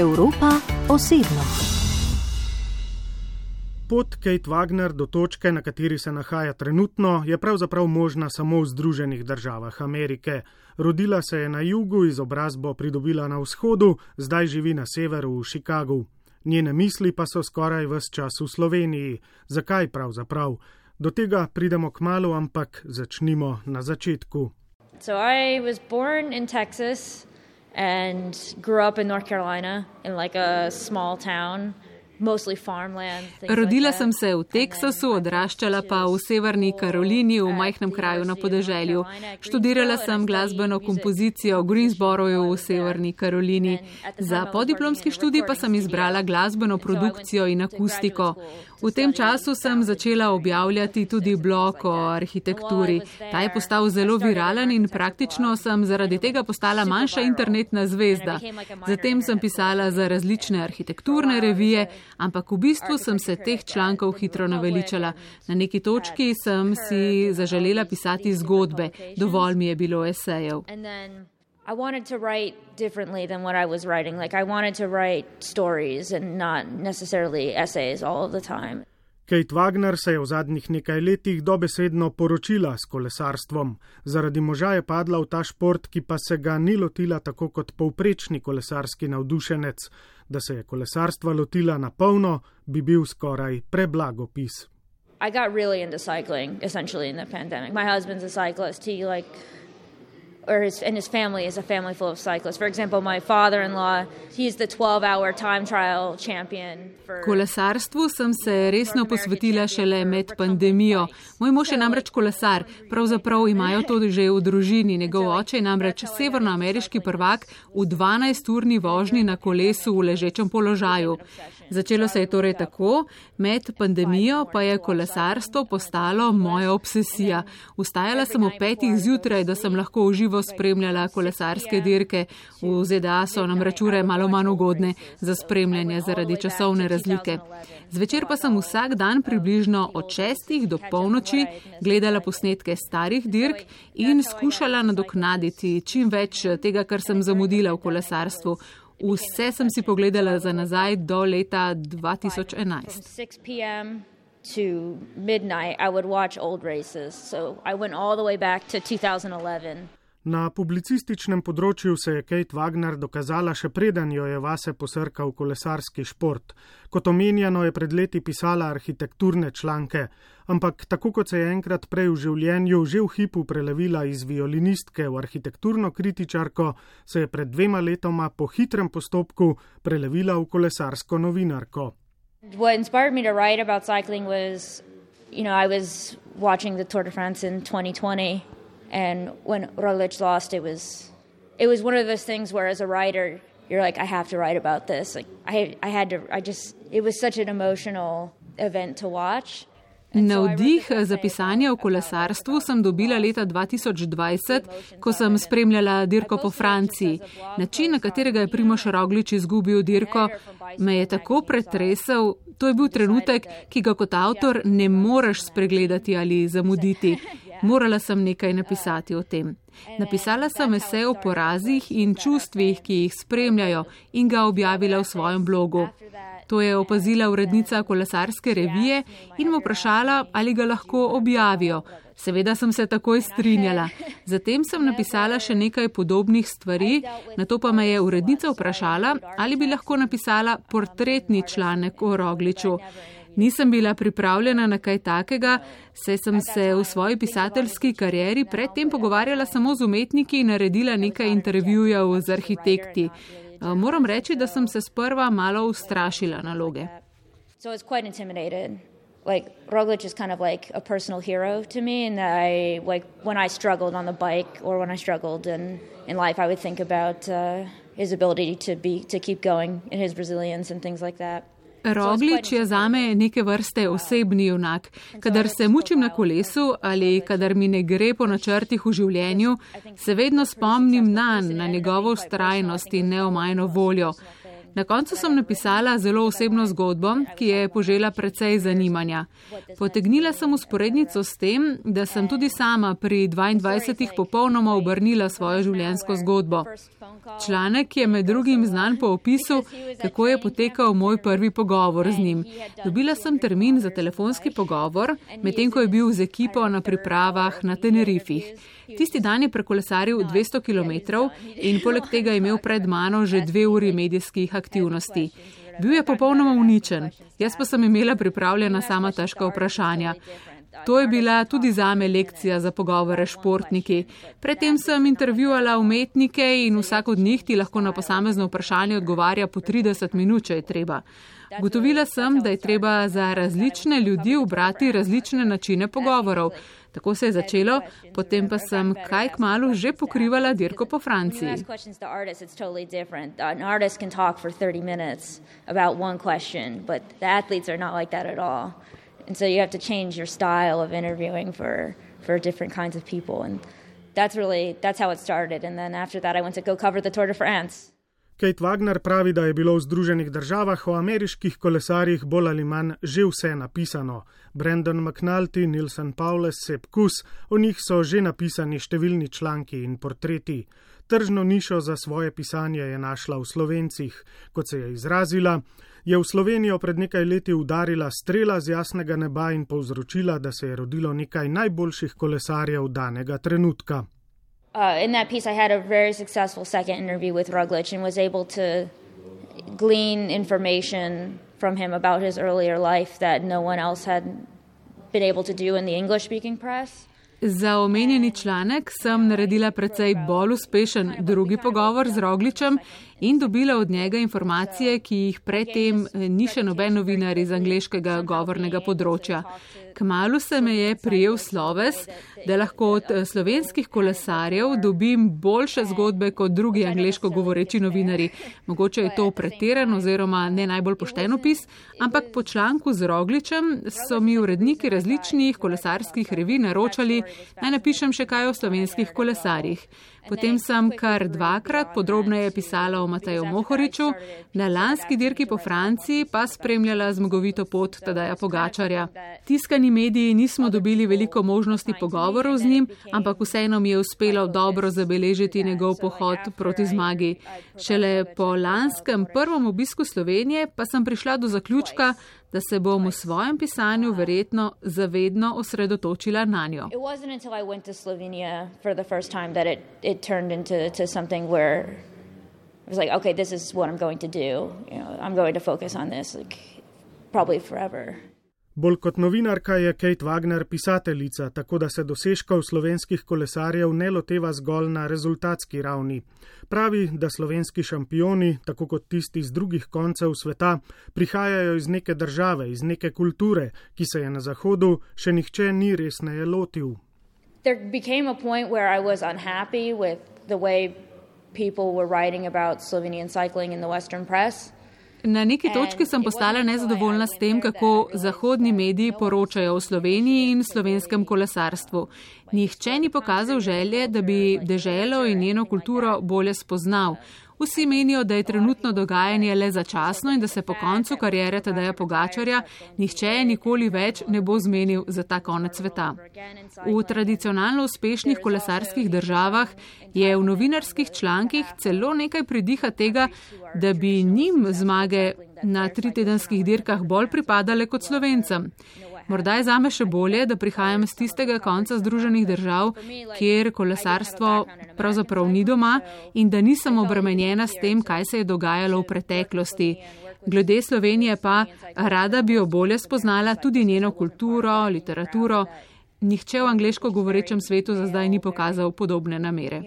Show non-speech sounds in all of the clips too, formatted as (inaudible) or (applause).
Evropa osebno. Pot Kate Wagner do točke, na kateri se nahaja trenutno, je pravzaprav možna samo v Združenih državah Amerike. Rodila se je na jugu, izobrazbo pridobila na vzhodu, zdaj živi na severu v Chicagu. Njene misli pa so skoraj vse čas v Sloveniji. Zakaj pravzaprav? Do tega pridemo k malu, ampak začnimo na začetku. So I was born in Texas and grew up in North Carolina in like a small town. Rodila sem se v Teksasu, odraščala pa v Severni Karolini, v majhnem kraju na podeželju. Študirala sem glasbeno kompozicijo v Greensboroju v Severni Karolini. Za podiplomski študij pa sem izbrala glasbeno produkcijo in akustiko. V tem času sem začela objavljati tudi blog o arhitekturi. Ta je postal zelo viralen in praktično sem zaradi tega postala manjša internetna zvezda. Zatem sem pisala za različne arhitekturne revije, ampak v bistvu sem se teh člankov hitro naveličala. Na neki točki sem si zaželela pisati zgodbe, dovolj mi je bilo esejev. I wanted to write differently than what I was writing. Like, I wanted to write stories and not necessarily essays all of the time. Kate Wagner se je v zadnjih nekaj letih dobesedno poročila s kolesarstvom. Zaradi moža je padla v ta šport, ki pa se ga ni lotila tako kot povprečni kolesarski navdušenec. Da se je kolesarstva lotila na polno, bi bil skoraj preblago pis. I got really into cycling, essentially, in the pandemic. My husband's a cyclist. He, like, or his and his family is a family full of cyclists. For example, my father-in-law, he's the 12-hour time trial champion. For... Kolesarstvu sem se resno posvetila šele med pandemijo. Moj mož je namreč kolesar, pravzaprav imajo to že v družini. Njegov oče je namreč severnoameriški prvak v 12-urni vožnji na kolesu v ležečem položaju. Začelo se je torej tako, med pandemijo pa je kolesarstvo postalo moja obsesija. Vstajala sem ob petih zjutraj, da sem lahko uživo spremljala kolesarske dirke. V ZDA so namreč ure malo manj ugodne za spremljanje zaradi časovne razlike. Zvečer pa sem vsak dan približno od šestih do polnoči gledala posnetke starih dirk in skušala nadoknaditi čim več tega, kar sem zamudila v kolesarstvu. Vse sem si pogledala za nazaj do leta 2011. To midnight, I would watch old races. So I went all the way back to 2011. Na publicističnem področju se je Kate Wagner dokazala še preden jo je vase posrkal kolesarski šport. Kot omenjeno je pred leti pisala arhitekturne članke, ampak tako kot se je enkrat prej v življenju že v hipu prelevila iz violinistke v arhitekturno kritičarko, se je pred dvema letoma po hitrem postopku prelevila v kolesarsko novinarko. What inspired me to write about cycling was, you know, I was watching the Tour de France in 2020. And when Roglic lost, it was it was one of those things where, as a writer, you're like, I have to write about this. Like I I had to. I just it was such an emotional event to watch. Navdih za pisanje o kolesarstvu sem dobila leta 2020, ko sem spremljala dirko po Franciji. Način, na katerega je Primoš Roglič izgubil dirko, me je tako pretresel. To je bil trenutek, ki ga kot avtor ne moreš spregledati ali zamuditi. (laughs) Morala sem nekaj napisati o tem. Napisala sem esej o porazih in čustvih, ki jih spremljajo in ga objavila v svojem blogu. To je opazila urednica kolesarske revije in mu vprašala, ali ga lahko objavijo. Seveda sem se takoj strinjala. Zatem sem napisala še nekaj podobnih stvari, na to pa me je urednica vprašala, ali bi lahko napisala portretni članek o Rogliču. Nisem bila pripravljena na kaj takega, saj sem se v svoji pisateljski karieri predtem pogovarjala samo z umetniki in naredila nekaj intervjujev z arhitekti. Moram reči, da sem se sprva malo ustrašila naloge. Like Roglic is kind of like a personal hero to me, and I like when I struggled on the bike or when I struggled in, in life, I would think about uh, his ability to be to keep going and his resilience and things like that. Roglič je zame neke vrste osebni junak. Kadar se mučim na kolesu ali kadar mi ne gre po načrtih v življenju, se vedno spomnim na, na njegovo ustrajnost in neomajno voljo. Na koncu sem napisala zelo osebno zgodbo, ki je požela precej zanimanja. Potegnila sem usporednico s tem, da sem tudi sama pri 22 popolnoma obrnila svojo življenjsko zgodbo. Članek je med drugim znan po opisu, kako je potekal moj prvi pogovor z njim. Dobila sem termin za telefonski pogovor, medtem ko je bil z ekipo na pripravah na Tenerifih. Tisti dan je prekolesaril 200 km in poleg tega imel pred mano že dve uri medijskih aktivnosti. Bil je popolnoma uničen, jaz pa sem imela pripravljena sama težka vprašanja. To je bila tudi zame lekcija za pogovore s športniki. Predtem sem intervjuvala umetnike in vsak od njih ti lahko na posamezno vprašanje odgovarja po 30 minut, če je treba. Gotovila sem, da je treba za različne ljudi obrati različne načine pogovorov. Tako se je začelo, potem pa sem kaj k malu že pokrivala dirko po Franciji. And so you have to change your style of interviewing for, for different kinds of people. And that's really, that's how it started. And then after that, I went to go cover the Tour de France. Kate Wagner pravi, da je bilo v Združenih državah o ameriških kolesarjih bolj ali manj že vse napisano. Brandon McNulty, Nilsen Paules, Sepp Kus, o njih so že napisani številni članki in portreti. Tržno nišo za svoje pisanje je našla v Slovencih, kot se je izrazila je v Slovenijo pred nekaj leti udarila strela z jasnega neba in povzročila, da se je rodilo nekaj najboljših kolesarjev danega trenutka. Uh, in that piece, I had a very successful second interview with Ruglich and was able to glean information from him about his earlier life that no one else had been able to do in the English speaking press. Za omenjeni članek sem naredila precej bolj uspešen drugi pogovor z Rogličem in dobila od njega informacije, ki jih predtem ni še noben novinar iz angliškega govornega področja. Kmalu se me je prijel sloves, da lahko od eh, slovenskih kolesarjev dobim boljše zgodbe kot drugi angliško govoreči novinari. Mogoče je to pretiran oziroma ne najbolj pošten opis, ampak po članku z Rogličem so mi uredniki različnih kolesarskih revij naročali, naj napišem še kaj o slovenskih kolesarjih. Potem sem kar dvakrat podrobneje pisala o Mateju Mohoriču, na lanski dirki po Franciji pa spremljala zmagovito pot Tadaja Pogačarja. Tiskani mediji nismo dobili veliko možnosti pogovorov z njim, ampak vseeno mi je uspelo dobro zabeležiti njegov pohod proti zmagi. Šele po lanskem prvem obisku Slovenije pa sem prišla do zaključka, da se bom v svojem pisanju verjetno zavedno osredotočila na njo. was like, okay, this is what I'm going to do. You know, I'm going to focus on this, like, probably forever. Bolj kot novinarka je Kate Wagner pisateljica, tako da se dosežkov slovenskih kolesarjev ne loteva zgolj na rezultatski ravni. Pravi, da slovenski šampioni, tako kot tisti z drugih koncev sveta, prihajajo iz neke države, iz neke kulture, ki se je na Zahodu še nihče ni resneje lotil. People were writing about Slovenian cycling in the Western press. Na neki točki sem postala nezadovoljna s tem, kako zahodni mediji poročajo o Sloveniji in slovenskem kolesarstvu. Nihče ni pokazal želje, da bi deželo in njeno kulturo bolje spoznal. Vsi menijo, da je trenutno dogajanje le začasno in da se po koncu karijere Tadeja Pogačarja nihče nikoli več ne bo zmenil za ta konec sveta. V tradicionalno uspešnih kolesarskih državah je v novinarskih člankih celo nekaj pridiha tega, da bi njim zmage na tritedenskih dirkah bolj pripadale kot slovencem. Morda je zame še bolje, da prihajam z tistega konca Združenih držav, kjer kolesarstvo pravzaprav ni doma in da nisem obremenjena s tem, kaj se je dogajalo v preteklosti. Glede Slovenije pa rada bi jo bolje spoznala tudi njeno kulturo, literaturo. Nihče v angliško govorečem svetu za zdaj ni pokazal podobne namere.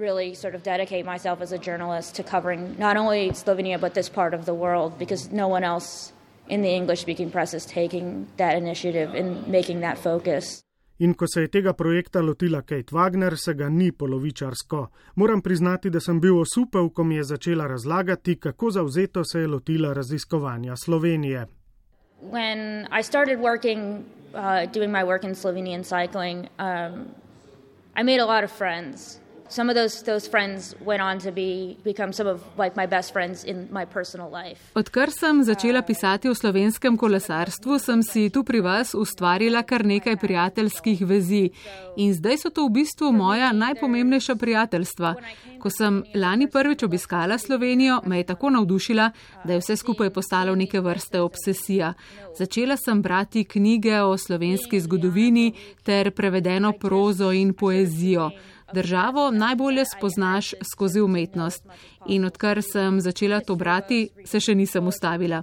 Really sort of dedicate myself as a journalist to covering not only Slovenia, but this part of the world, because no one else in the English speaking press is taking that initiative and making that focus. In ko se je tega projekta lotila Kate Wagner, se ga ni polovičarsko. Moram priznati, da sem bil osupel, ko mi je začela razlagati, kako zauzeto se je lotila raziskovanja Slovenije. When I started working, uh, doing my work in Slovenian cycling, um, I made a lot of friends. Some of those those friends went on to be become some of like my best friends in my personal life. Odkar sem začela pisati o slovenskem kolesarstvu, sem si tu pri vas ustvarila kar nekaj prijateljskih vezi in zdaj so to v bistvu moja najpomembnejša prijateljstva. Ko sem lani prvič obiskala Slovenijo, me je tako navdušila, da je vse skupaj postalo neke vrste obsesija. Začela sem brati knjige o slovenski zgodovini ter prevedeno prozo in poezijo. Državo najbolje spoznaš skozi umetnost in odkar sem začela to brati, se še nisem ustavila.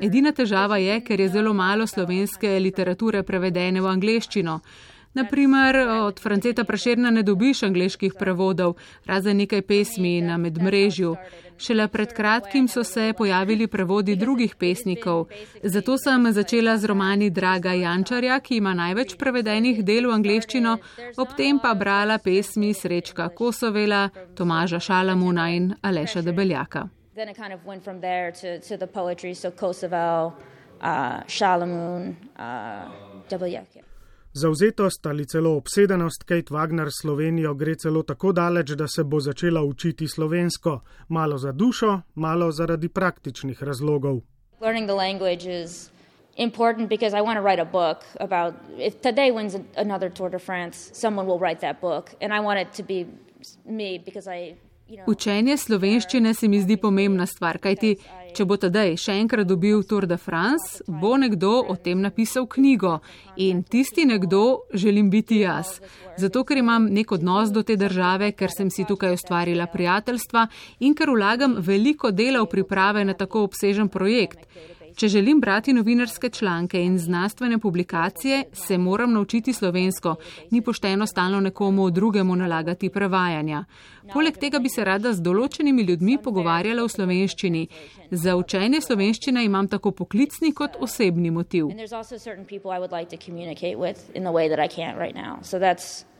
Edina težava je, ker je zelo malo slovenske literature prevedene v angleščino. Naprimer, od Franceta Prašerna ne dobiš angliških prevodov, razen nekaj pesmi na medmrežju. Šele pred kratkim so se pojavili prevodi drugih pesnikov. Zato sem začela z romani Draga Jančarja, ki ima največ prevedenih del v angliščino, ob tem pa brala pesmi Srečka Kosovela, Tomaža Šalamuna in Aleša Debeljaka. Uh, Šalamun, uh, Debeljak. Zauzetost ali celo obsedenost Kate Wagner Slovenijo gre celo tako daleč, da se bo začela učiti slovensko, malo za dušo, malo zaradi praktičnih razlogov. Important because I want to write a book about if today wins another Tour de France, someone will write that book, and I want it to be me because I Učenje slovenščine se mi zdi pomembna stvar, kajti če bo tedaj še enkrat dobil Tour de France, bo nekdo o tem napisal knjigo in tisti nekdo želim biti jaz. Zato, ker imam nek odnos do te države, ker sem si tukaj ustvarila prijateljstva in ker vlagam veliko dela v priprave na tako obsežen projekt. Če želim brati novinarske članke in znanstvene publikacije, se moram naučiti slovensko, ni pošteno stalno nekomu drugemu nalagati prevajanja. Poleg tega bi se rada z določenimi ljudmi pogovarjala v slovenščini. Za učenje slovenščine imam tako poklicni kot osebni motiv.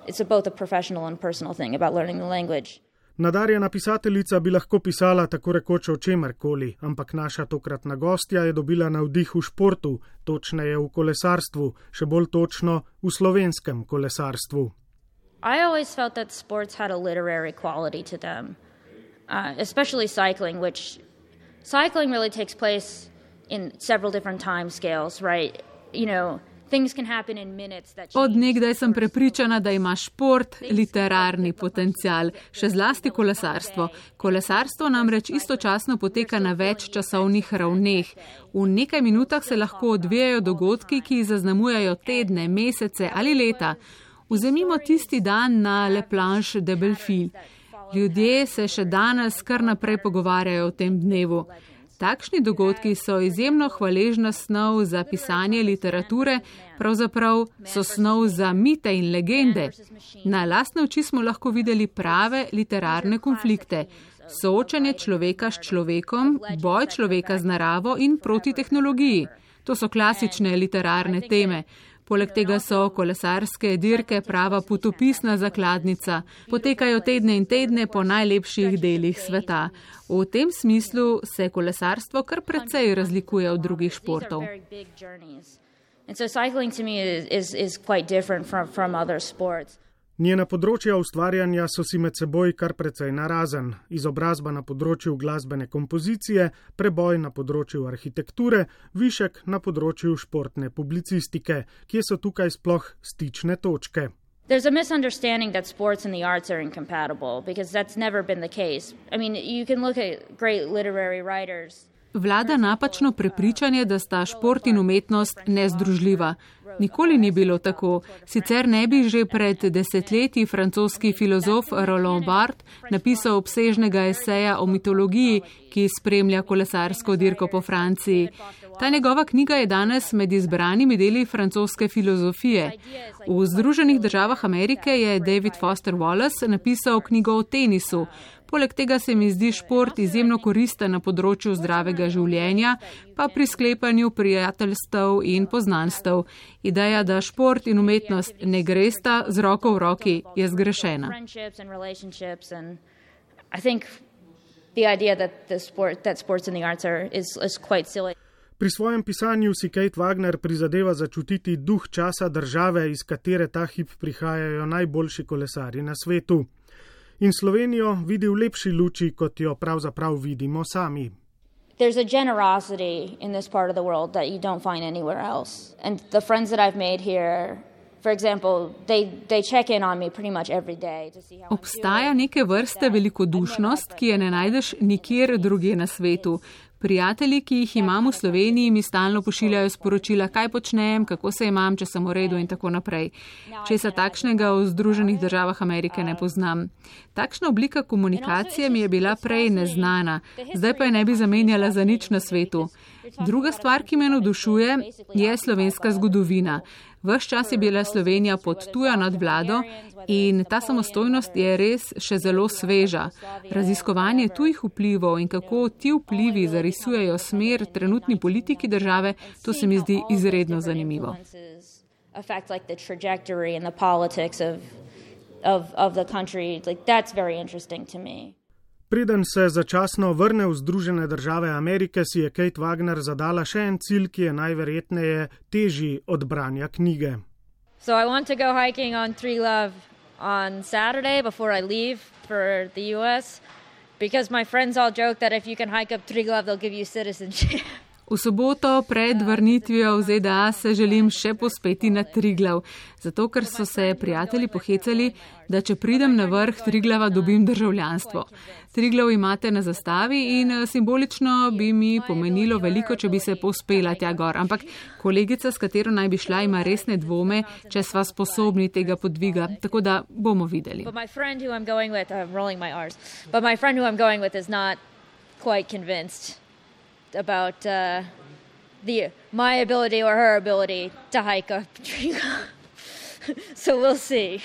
It's both a professional and personal thing about learning the language. Nadarjena pisateljica bi lahko pisala tako rekoč o čemerkoli, ampak naša tokratna gostja je dobila navdih v športu, točneje v kolesarstvu, še bolj točno v slovenskem kolesarstvu. I always felt that sports had a literary quality to them, uh, especially cycling, which cycling really takes place in several different time scales, right? You know, Od nekdaj sem prepričana, da ima šport literarni potencial, še zlasti kolesarstvo. Kolesarstvo namreč istočasno poteka na več časovnih ravneh. V nekaj minutah se lahko odvijajo dogodki, ki zaznamujajo tedne, mesece ali leta. Vzemimo tisti dan na Le Planche de Belfil. Ljudje se še danes kar naprej pogovarjajo o tem dnevu. Takšni dogodki so izjemno hvaležna snov za pisanje literature, pravzaprav so snov za mite in legende. Na lastne oči smo lahko videli prave literarne konflikte, soočanje človeka s človekom, boj človeka z naravo in proti tehnologiji. To so klasične literarne teme. Poleg tega so kolesarske dirke prava potopisna zakladnica, potekajo tedne in tedne po najlepših delih sveta. V tem smislu se kolesarstvo kar precej razlikuje od drugih športov. And so cycling to me is, is, is quite different from, from other sports. Njena področja ustvarjanja so si med seboj kar precej narazen: izobrazba na področju glasbene kompozicije, preboj na področju arhitekture, višek na področju športne publicistike, kje so tukaj sploh stične točke. There's a misunderstanding that sports and the arts are incompatible because that's never been the case. I mean, you can look at great literary writers. Vlada napačno prepričanje, da sta šport in umetnost nezdružljiva. Nikoli ni bilo tako. Sicer ne bi že pred desetletji francoski filozof Roland Barthes napisal obsežnega eseja o mitologiji, ki spremlja kolesarsko dirko po Franciji. Ta njegova knjiga je danes med izbranimi deli francoske filozofije. V Združenih državah Amerike je David Foster Wallace napisal knjigo o tenisu. Poleg tega se mi zdi šport izjemno koristen na področju zdravega življenja, pa pri sklepanju prijateljstev in poznanstev. Ideja, da šport in umetnost ne gresta z roko v roki, je zgrešena. Pri svojem pisanju si Kate Wagner prizadeva začutiti duh časa države, iz katere ta hip prihajajo najboljši kolesari na svetu. In Slovenijo vidi v lepši luči, kot jo pravzaprav vidimo sami. There's a generosity in this part of the world that you don't find anywhere else. And the friends that I've made here Obstaja neke vrste velikodušnost, ki je ne najdeš nikjer druge na svetu. Prijatelji, ki jih imam v Sloveniji, mi stalno pošiljajo sporočila, kaj počnem, kako se imam, če sem v redu in tako naprej. Če se takšnega v Združenih državah Amerike ne poznam. Takšna oblika komunikacije mi je bila prej neznana, zdaj pa je ne bi zamenjala za nič na svetu. Druga stvar, ki me navdušuje, je slovenska zgodovina. Ves čas je bila Slovenija pod tujo nadvlado in ta samostojnost je res še zelo sveža. Raziskovanje tujih vplivov in kako ti vplivi zarisujejo smer trenutni politiki države, to se mi zdi izredno zanimivo. Of, of the country, like that's very interesting to me. Preden se začasno vrne v Združene države Amerike, si je Kate Wagner zadala še en cilj, ki je najverjetneje težji od branja knjige. So I want to go hiking on Tree Love on Saturday before I leave for the US because my friends all joke that if you can hike up Tree Love, they'll give you citizenship. (laughs) V soboto pred vrnitvijo v ZDA se želim še pospeti na Triglav, zato ker so se prijatelji pohecali, da če pridem na vrh Triglava, dobim državljanstvo. Triglav imate na zastavi in simbolično bi mi pomenilo veliko, če bi se pospela tja gor. Ampak kolegica, s katero naj bi šla, ima resne dvome, če sva sposobni tega podviga. Tako da bomo videli. Quite convinced about uh, the my ability or her ability to hike up (laughs) so we'll see.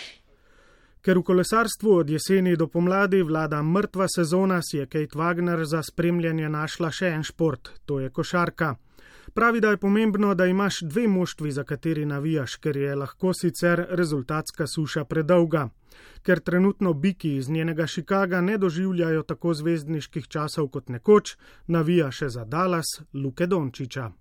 Ker v kolesarstvu od jeseni do pomladi vlada mrtva sezona, si je Kate Wagner za spremljanje našla še en šport, to je košarka. Pravi, da je pomembno, da imaš dve moštvi, za kateri navijaš, ker je lahko sicer rezultatska suša predolga. Ker trenutno biki iz njenega Chicaga ne doživljajo tako zvezdniških časov kot nekoč, navija še za Dallas Luke Dončiča.